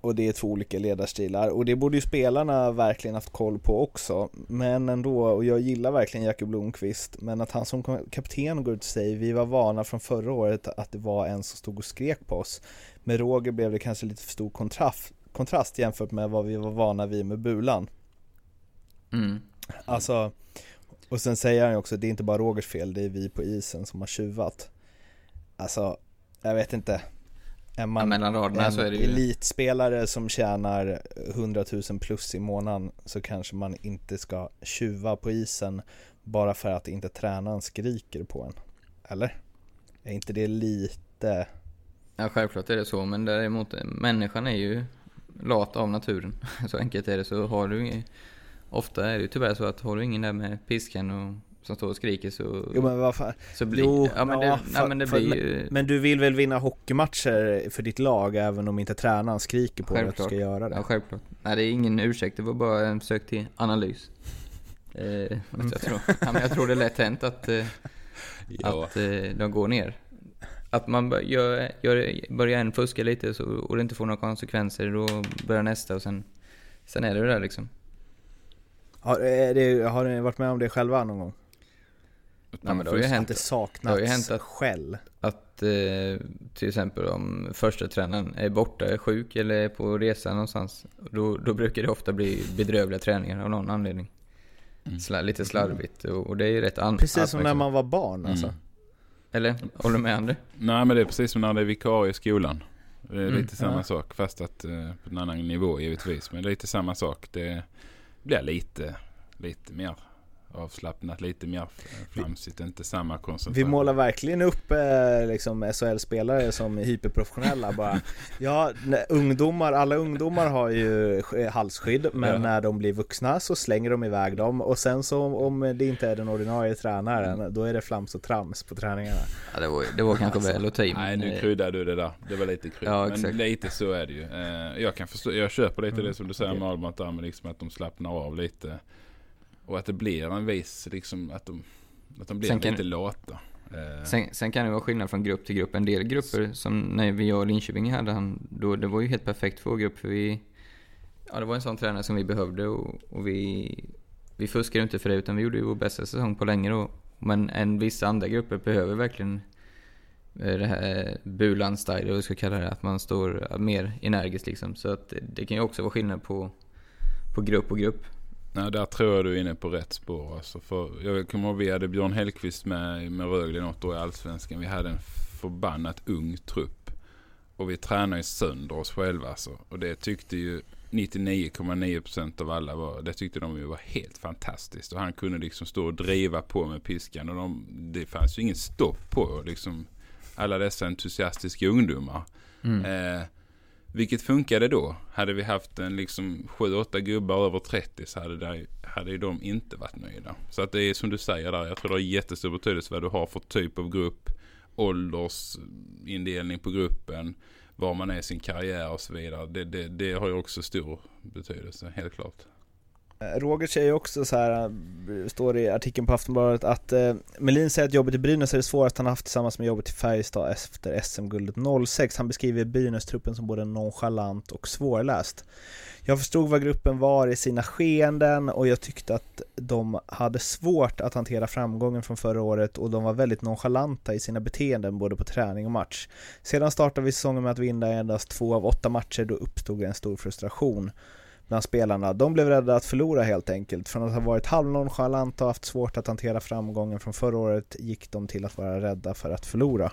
Och det är två olika ledarstilar och det borde ju spelarna verkligen haft koll på också. Men ändå, och jag gillar verkligen Jakob Blomqvist, men att han som kapten går ut och säger vi var vana från förra året att det var en som stod och skrek på oss. Med Roger blev det kanske lite för stor kontrast, kontrast jämfört med vad vi var vana vid med Bulan. Mm. Alltså, och sen säger han ju också, det är inte bara Rogers fel, det är vi på isen som har tjuvat. Alltså, jag vet inte. Är man Ja, raderna en så är det ju- elitspelare som tjänar 100 000 plus i månaden så kanske man inte ska tjuva på isen bara för att inte tränaren skriker på en. Eller? Är inte det lite... Ja, självklart är det så, men däremot, människan är ju lat av naturen. Så enkelt är det. Så har du ingen, Ofta är det ju tyvärr så att har du ingen där med piskan och som står och skriker så... Jo men vad fan. Så blir, jo, ja, men det, ja, nej, men det för- blir ju... men du vill väl vinna hockeymatcher för ditt lag även om inte tränaren skriker på dig att du ska göra det? Ja, självklart. Nej, det är ingen ursäkt. Det var bara en försök till analys. Eh, att jag, tror, ja, men jag tror det är lätt hänt att, eh, Ja. att eh, de går ner. Att man bör- gör, gör, börjar en fuska lite så, och det inte får några konsekvenser, då börjar nästa och sen, sen är det det där liksom. Har, är det, har ni varit med om det själva någon gång? Ja, men det har ju hänt, Att det saknats det har ju hänt att, skäll. att eh, till exempel om första tränaren är borta, är sjuk eller är på resa någonstans. Då, då brukar det ofta bli bedrövliga träningar av någon anledning. Sla, lite slarvigt och, och det är ju rätt an- Precis som när man var barn alltså. Mm. Eller? Håller du med André? Nej men det är precis som när det är vikarie i skolan. Det är Mm. lite samma Ja. sak fast att eh, på en annan nivå givetvis. Men det är lite samma sak. Det blir lite, lite mer avslappnat, lite mer f- flamsigt. Inte samma Vi koncentration. målar verkligen upp eh, liksom SHL-spelare som är hyperprofessionella bara. Ja, ungdomar, alla ungdomar har ju sk- halsskydd men Ja. när de blir vuxna så slänger de iväg dem och sen så om det inte är den ordinarie tränaren då är det flams och trams på träningarna. Ja, det var, det var kanske Alltså, väl att ta. Nej, nu eh, kryddar du det där. Det var lite krydd. Ja, men lite så är det ju. Eh, jag kan förstå, jag köper lite Mm, det som du säger okej. med Albert där, liksom att de slappnar av lite. Och att det blir en viss, liksom att de, att de blir Sen kan- lite lata. Eh, Sen, sen kan det vara skillnad från grupp till grupp. En del grupper, som när vi och Linköping hade han, då, det var ju helt perfekt för vår grupp. För vi, ja, det var en sån tränare som vi behövde och, och vi, vi fuskade inte för det utan vi gjorde ju vår bästa säsong på länge då. Men en vissa andra grupper behöver verkligen eh, det här bulan-style, eller vad vi ska kalla det, att man står eh, mer energiskt liksom. Så att det, det kan ju också vara skillnad på, på grupp och grupp. Nej, där tror jag du är inne på rätt spår. Alltså för, jag kommer ihåg vi hade Björn Hellkvist med, med Rögle något år i Allsvenskan. Vi hade en förbannat ung trupp. Och vi tränade ju sönder oss själva alltså. Och det tyckte ju 99,9% av alla var, det tyckte de ju var helt fantastiskt. Och han kunde liksom stå och driva på med piskan. Och de, det fanns ju ingen stopp på liksom alla dessa entusiastiska ungdomar. Mm. Eh, vilket funkade då. Hade vi haft en liksom 7-8 gubbar över 30 så hade, det, hade ju de inte varit nöjda. Så att det är som du säger där. Jag tror det har jättestor betydelse vad du har för typ av grupp. Åldersindelning på gruppen. Var man är i sin karriär och så vidare. Det, det, det har ju också stor betydelse, helt klart. Eh, Roger säger också så här, eh, står i artikeln på Aftonbladet att eh, Melin säger att jobbet i Brynäs är det svåraste han haft tillsammans med jobbet i Färjestad efter SM-guldet 06. Han beskriver Brynäs-truppen som både nonchalant och svårläst. Jag förstod vad gruppen var i sina skeenden och jag tyckte att de hade svårt att hantera framgången från förra året och de var väldigt nonchalanta i sina beteenden både på träning och match. Sedan startade vi säsongen med att vinna endast två av åtta matcher, då uppstod en stor frustration bland spelarna. De blev rädda att förlora helt enkelt. Från att ha varit halvnonchalanta och haft svårt att hantera framgången från förra året gick de till att vara rädda för att förlora.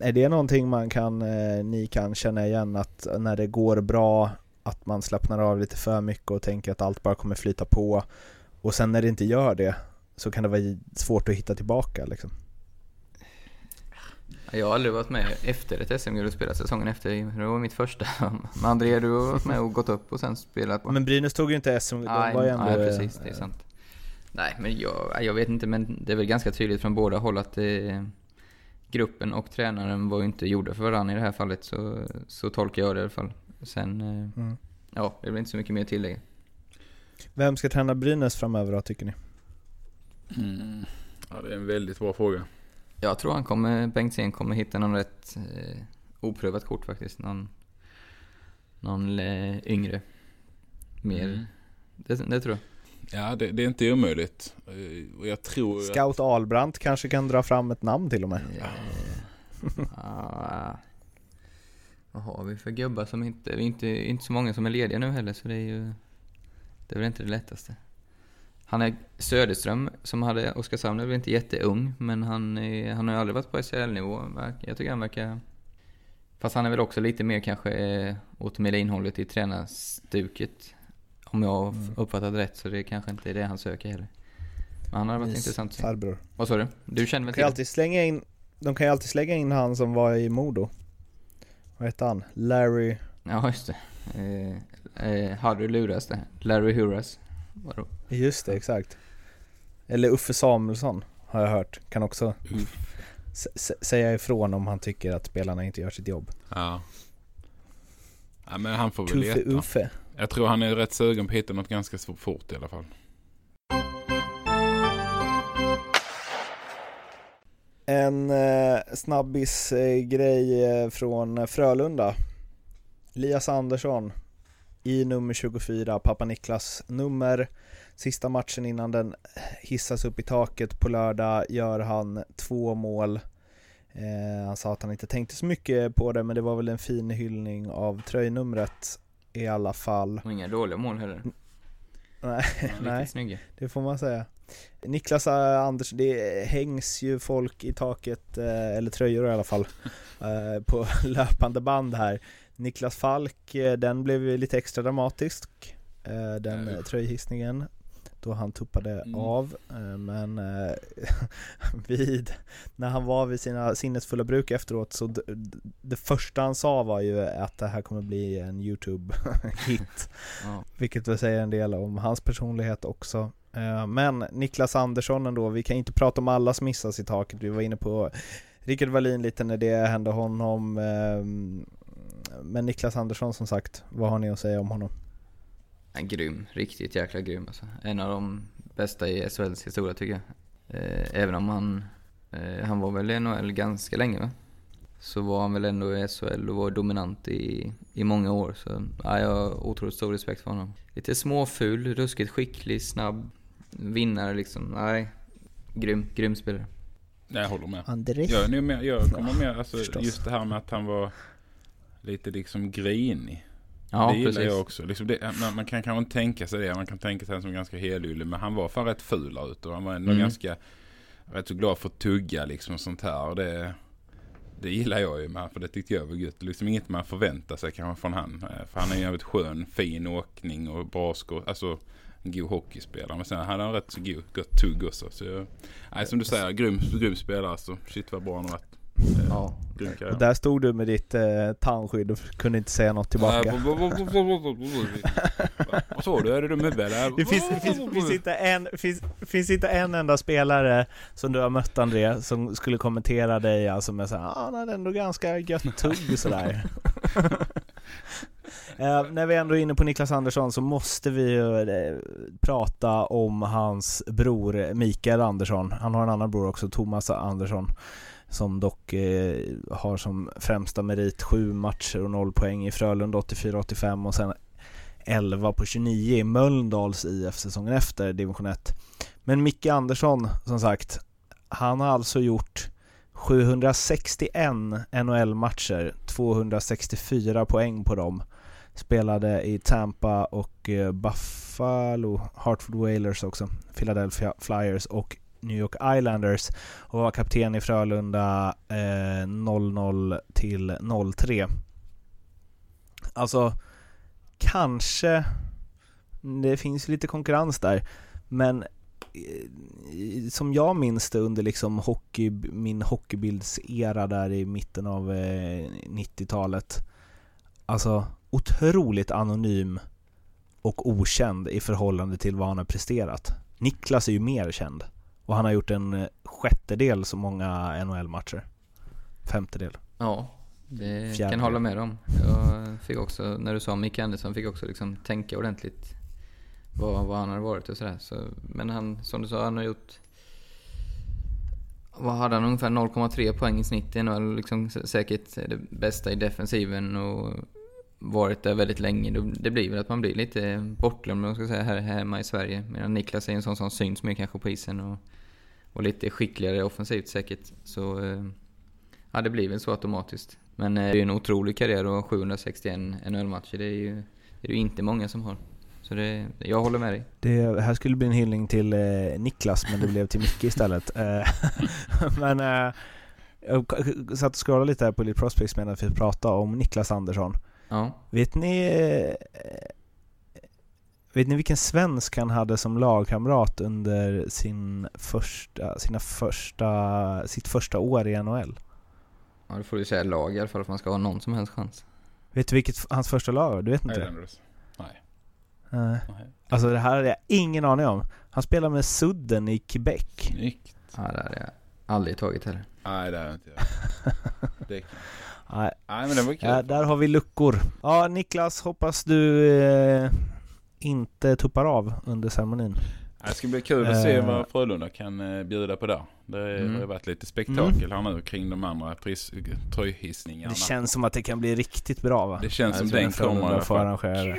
Är det någonting man kan, eh, ni kan känna igen att när det går bra att man slappnar av lite för mycket och tänker att allt bara kommer flyta på och sen när det inte gör det så kan det vara svårt att hitta tillbaka liksom. Jag har aldrig varit med efter ett SM-guld och spelat säsongen efter. Det var mitt första. Men André, du har varit med och gått upp och sen spelat. Men Brynäs tog ju inte SM, de Nej, var ju ändå... nej, precis. Det är sant. Nej, men jag, jag vet inte, men det är väl ganska tydligt från båda håll att det, gruppen och tränaren var ju inte gjorda för varandra i det här fallet. Så, så tolkar jag det i alla fall. Sen, eh, Mm. ja, det väl inte så mycket mer att tillägga. Vem ska träna Brynäs framöver då tycker ni? Mm. Ja, det är en väldigt bra fråga. Jag tror han kommer, Bengtzén kommer hitta någon rätt eh, oprövat kort faktiskt. Någon, någon eh, yngre. Mer. Mm. Det, det tror jag. Ja, det, det är inte omöjligt. Eh, Och jag tror... Scout Ahlbrandt kanske kan dra fram ett namn till och med. Ah, vad har vi för gubbar som inte... Vi är inte, inte så många som är lediga nu heller så det är ju... Det är väl inte det lättaste. Han är Söderström som hade Oskarshamn, är väl inte jätteung men han, är, han har ju aldrig varit på SHL-nivå. Jag tycker han verkar... Fast han är väl också lite mer kanske eh, åt Melin-hållet i tränarstuket. Om jag Mm. uppfattat rätt så det kanske inte är det han söker heller. Men han har varit Mys intressant. farbror. Vad sa du? Du känner väl till alltid slänga in, de kan ju alltid slänga in han som var i Modo. Vad hette han? Larry... Ja, just det. Eh, eh, Harry luras det. Larry Huras. Vadå? Just det, exakt. Eller Uffe Samuelsson har jag hört. Kan också s- säga ifrån om han tycker att spelarna inte gör sitt jobb. Ja. ja men han får väl Tuffe leta. Uffe. Jag tror han är rätt sugen på att hitta något ganska fort i alla fall. En eh, snabbis eh, grej eh, från Frölunda. Elias Andersson i nummer 24, pappa Niklas nummer. Sista matchen innan den hissas upp i taket på lördag gör han två mål. Eh, han sa att han inte tänkte så mycket på det men det var väl en fin hyllning av tröjnumret i alla fall. Och inga dåliga mål heller. Nej, nej det får man säga. Niklas eh, Anders, det hängs ju folk i taket, eh, eller tröjor i alla fall, eh, på löpande band här. Niklas Falk, eh, den blev lite extra dramatisk, eh, den eh, tröjhissningen, då han tuppade av. Eh, Men vid, när han var vid sina sinnesfulla bruk efteråt så det första han sa var ju att det här kommer bli en YouTube-hit. Ja. Vilket väl säger en del om hans personlighet också. Men Niklas Andersson ändå, vi kan inte prata om alla som missas i taket. Vi var inne på Rickard Wallin lite när det hände honom. Men Niklas Andersson som sagt, vad har ni att säga om honom? En grym, riktigt jäkla grym alltså. En av de bästa i SHLs historia tycker jag. Eh, även om han, eh, han var väl i NHL ganska länge va? Så var han väl ändå i SHL och var dominant i, i många år. Så ja, jag har otroligt stor respekt för honom. Lite småful, ruskigt skicklig, snabb, vinnare liksom. Nej, grym, grym spelare. Jag håller med. Andres? Jag, är med, jag kommer med, alltså, förstås. just det här med att han var lite liksom grinig. Ja, det gillar precis. jag också. Liksom det, man, man kan kanske inte tänka sig det. Man kan tänka sig han som ganska helylle. Men han var fan rätt ful ute. Och han var ändå Mm. ganska rätt så glad för att tugga liksom sånt här. Och det, det gillar jag ju med. För det tyckte jag var gött. Liksom inget man förväntar sig kanske från han. Eh, För han är en jävligt skön, fin åkning och bra skott. Alltså en god hockeyspelare. Men sen hade han rätt så god, gott tugg också. Så jag, nej, som du säger, grym, grym spelare. Så shit vad bra han har varit. Ja. Grym karriär. Och där stod du med ditt eh, tandskydd och kunde inte säga något tillbaka. Vad- sa du? Är du dum i eller? Det finns, det finns, finns, inte en, finns, finns inte en enda spelare som du har mött André som skulle kommentera dig alltså med såhär, ah, han hade ändå ganska gött tugg sådär. Eh, när vi ändå är inne på Niklas Andersson så måste vi ju eh, prata om hans bror Mikael Andersson. Han har en annan bror också, Thomas Andersson. Som dock eh, har som främsta merit sju matcher och noll poäng i Frölunda 84-85 och sen 11 på 29 i Mölndals IF säsongen efter division 1. Men Micke Andersson, som sagt, han har alltså gjort 761 NHL-matcher, 264 poäng på dem. Spelade i Tampa och eh, Buffalo, Hartford Whalers också, Philadelphia Flyers och New York Islanders och var kapten i Frölunda eh, 00 till 03. Alltså, kanske det finns lite konkurrens där, men eh, som jag minns det under liksom hockey, min hockeybildsera där i mitten av eh, 90-talet. Alltså otroligt anonym och okänd i förhållande till vad han har presterat. Niklas är ju mer känd och han har gjort en eh, sjättedel så många NHL-matcher. Femtedel. Ja, det kan Fjärde. jag hålla med om. Jag fick också, när du sa Micke Andersson, fick också liksom tänka ordentligt vad, vad han hade varit och sådär. Så, men han, som du sa, han har gjort vad hade han? Ungefär 0,3 poäng i snitt i NHL. Liksom säkert det bästa i defensiven och varit där väldigt länge. Det blir väl att man blir lite bortglömd, man ska säga, här hemma i Sverige. Medan Niklas är en sån som syns mer kanske på isen och, och lite skickligare offensivt säkert. Så eh, ja, det blir väl så automatiskt. Men eh, det är ju en otrolig karriär och 761 NHL-matcher, det är ju det är ju inte många som har. Så det, jag håller med dig. Det här skulle bli en hyllning till eh, Niklas, men det blev till Micke istället. Men eh, jag satt och scrollade lite här på Elite Prospects medan vi pratade om Niklas Andersson. Ja. Vet ni Vet ni vilken svensk han hade som lagkamrat under sin första, sina första, sitt första år i NHL? Ja, då får du säga lag i alla fall för att man ska ha någon som helst chans. Vet du vilket hans första lag var? Du vet inte Islanders. Nej. Nej. Alltså det här hade jag ingen aning om. Han spelar med Sudden i Quebec. Snyggt. Ja, det hade jag aldrig tagit heller. Nej, det har jag inte gjort. Det- Nej. Nej, men det var kul. Ja, där har vi luckor. Ja, Niklas, hoppas du eh, inte tuppar av under ceremonin. Det ska bli kul att se Eh, vad Frölunda kan eh, bjuda på där. Det har Mm. varit lite spektakel här nu kring de andra pris- tröjhissningarna. Det känns som att det kan bli riktigt bra va? Det känns som Alltså, den kommer det.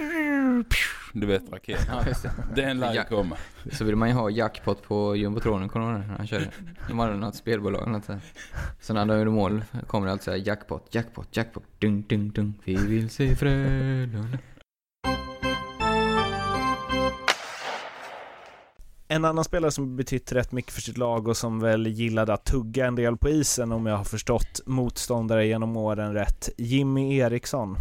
Du vet raketen. Ja, just det. Den lär komma. Så vill man ju ha jackpot på jumbotronen, kommer du ihåg han körde? De hade något spelbolag eller något så här. Så när de gjorde mål kommer det alltid såhär jackpot, jackpot, jackpot, dung, dung, dung. Vi vill se Frölunda. En annan spelare som betytt rätt mycket för sitt lag och som väl gillade att tugga en del på isen om jag har förstått motståndare genom åren rätt. Jimmy Eriksson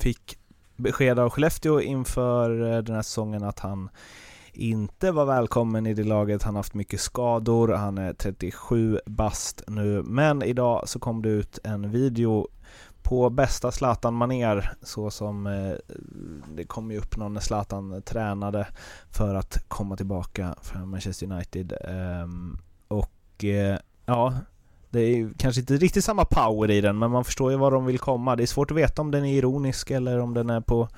fick besked av Skellefteå inför eh, den här säsongen att han inte var välkommen i det laget. Han har haft mycket skador, han är 37 bast nu. Men idag så kom det ut en video på bästa zlatan maner så som eh, det kom ju upp någon när Zlatan tränade för att komma tillbaka för Manchester United. Ehm, och eh, ja, det är ju kanske inte riktigt samma power i den men man förstår ju var de vill komma. Det är svårt att veta om den är ironisk eller om den är på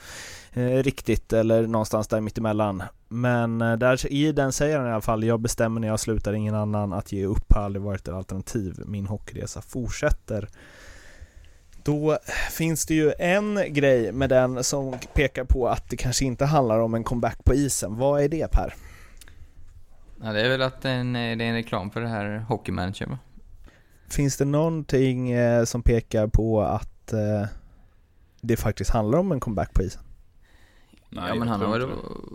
eh, riktigt eller någonstans där mittemellan. Men eh, där, i den säger han i alla fall, jag bestämmer när jag slutar, ingen annan att ge upp har aldrig varit ett alternativ. Min hockeyresa fortsätter. Då finns det ju en grej med den som pekar på att det kanske inte handlar om en comeback på isen. Vad är det Per? Ja, det är väl att en, det är en reklam för det här Hockeymanager va? Finns det någonting eh, som pekar på att eh, det faktiskt handlar om en comeback på isen? ja, men han, har väl,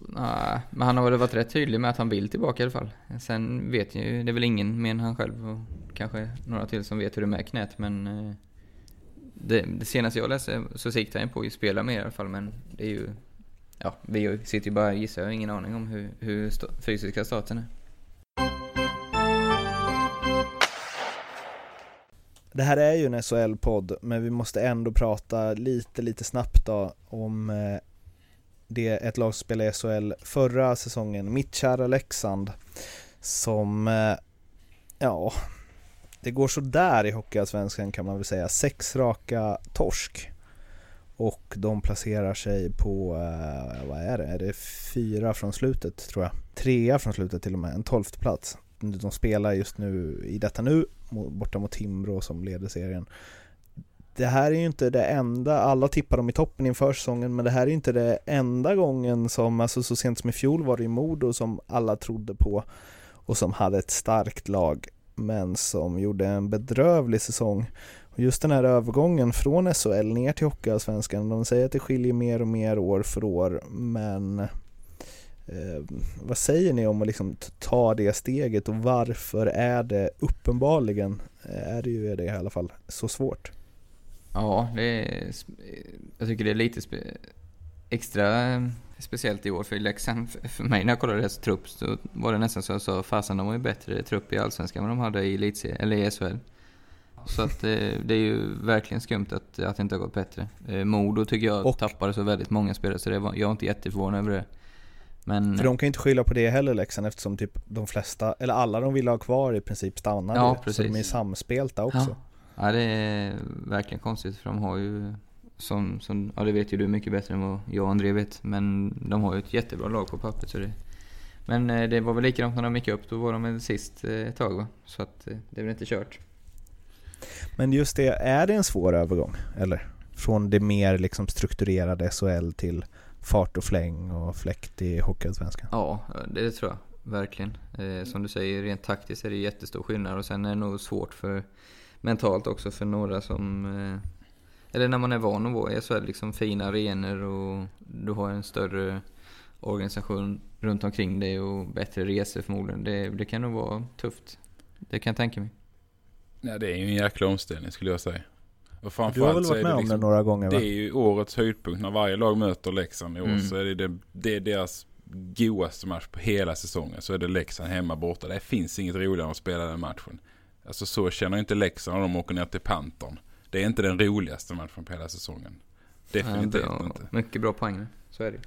nej, men han har väl varit rätt tydlig med att han vill tillbaka i alla fall. Sen vet ju, det är väl ingen mer än han själv och kanske några till som vet hur det är med knät men eh, det, det senaste jag läste så siktar han på att spela mer i alla fall men det är ju Ja, vi sitter ju bara och gissar, jag har ingen aning om hur, hur st fysiska staten är. Det här är ju en SHL-podd, men vi måste ändå prata lite, lite snabbt då om eh, det ett lag som spelade i SHL förra säsongen, mitt kära Leksand, som, eh, ja, det går sådär i Hockeyallsvenskan kan man väl säga. Sex raka torsk. Och de placerar sig på, eh, vad är det, är det fyra från slutet tror jag? Trea från slutet till och med, en tolfte plats. De spelar just nu i detta nu borta mot Timrå som leder serien. Det här är ju inte det enda, alla tippar dem i toppen inför säsongen, men det här är ju inte det enda gången som, alltså så sent som i fjol var det ju Modo som alla trodde på och som hade ett starkt lag, men som gjorde en bedrövlig säsong. Och just den här övergången från SHL ner till Hockeyallsvenskan, de säger att det skiljer mer och mer år för år, men Eh, vad säger ni om att liksom ta det steget och varför är det uppenbarligen, eh, är det ju det i alla fall, så svårt? Ja, det är, jag tycker det är lite spe, extra eh, speciellt i år för Leksand. För mig när jag kollade deras trupp så var det nästan så jag sa fasen de har ju bättre trupp i Allsvenskan än de hade i Elitserien, eller i SHL. Så att det, det är ju verkligen skumt att, att det inte har gått bättre. Modo tycker jag och, tappade så väldigt många spelare så det var, jag är inte jätteförvånad över det. Men, för de kan ju inte skylla på det heller Leksand eftersom typ de flesta, eller alla de ville ha kvar i princip stannade. Ja, precis. Så de är samspelta också. Ja. ja, det är verkligen konstigt för de har ju, som, som, ja det vet ju du mycket bättre än vad jag och André vet, men de har ju ett jättebra lag på pappret så det Men eh, det var väl likadant när de gick upp, då var de sist eh, ett tag va? Så att eh, det är väl inte kört. Men just det, är det en svår övergång? Eller? Från det mer liksom strukturerade SHL till fart och fläng och fläkt i Hockeyallsvenskan? Ja, det tror jag. Verkligen. Som du säger, rent taktiskt är det jättestor skillnad och sen är det nog svårt för mentalt också för några som... Eller när man är van att vara i SHL, liksom fina arenor och du har en större organisation runt omkring dig och bättre resor förmodligen. Det, det kan nog vara tufft. Det kan jag tänka mig. Ja, det är ju en jäkla omställning skulle jag säga. Och Du har väl varit med det om liksom- det några gånger va? Det är ju årets höjdpunkt när varje lag möter Leksand i år. Mm. Så är det, det, det är deras godaste match på hela säsongen. Så är det Leksand hemma borta. Det finns inget roligare än att spela den matchen. Alltså så känner inte Leksand när de åker ner till Pantern. Det är inte den roligaste matchen på hela säsongen. Definitivt bra, inte. Mycket bra poäng. Så är det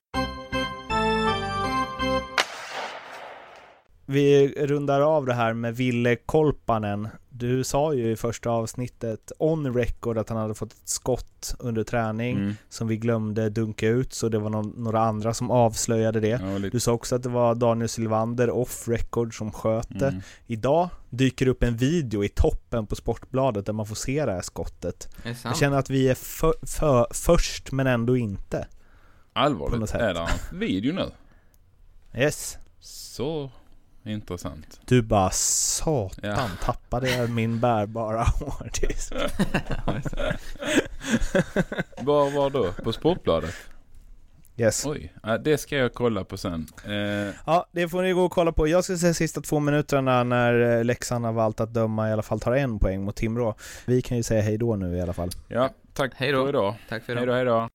Vi rundar av det här med Ville Kolpanen. Du sa ju i första avsnittet on record att han hade fått ett skott under träning Mm. som vi glömde dunka ut så det var någon, några andra som avslöjade det. Ja, Du sa också att det var Daniel Sylvander off record som sköt det. Mm. Idag dyker upp en video i toppen på Sportbladet där man får se det här skottet. Det? Jag känner att vi är för, för, först men ändå inte. På något Allvarligt, sätt. är det en video nu? Yes. Så intressant. Du bara satan Ja. tappade jag min bärbara hårddisk. Var var då? På Sportbladet? Yes. Oj, det ska jag kolla på sen. Eh, Ja, det får ni gå och kolla på. Jag ska säga sista två minuterna när eh, Leksand av allt att döma i alla fall tar en poäng mot Timrå. Vi kan ju säga hej då nu i alla fall. ja, tack Hej då. för idag. Tack för idag. då, hej då.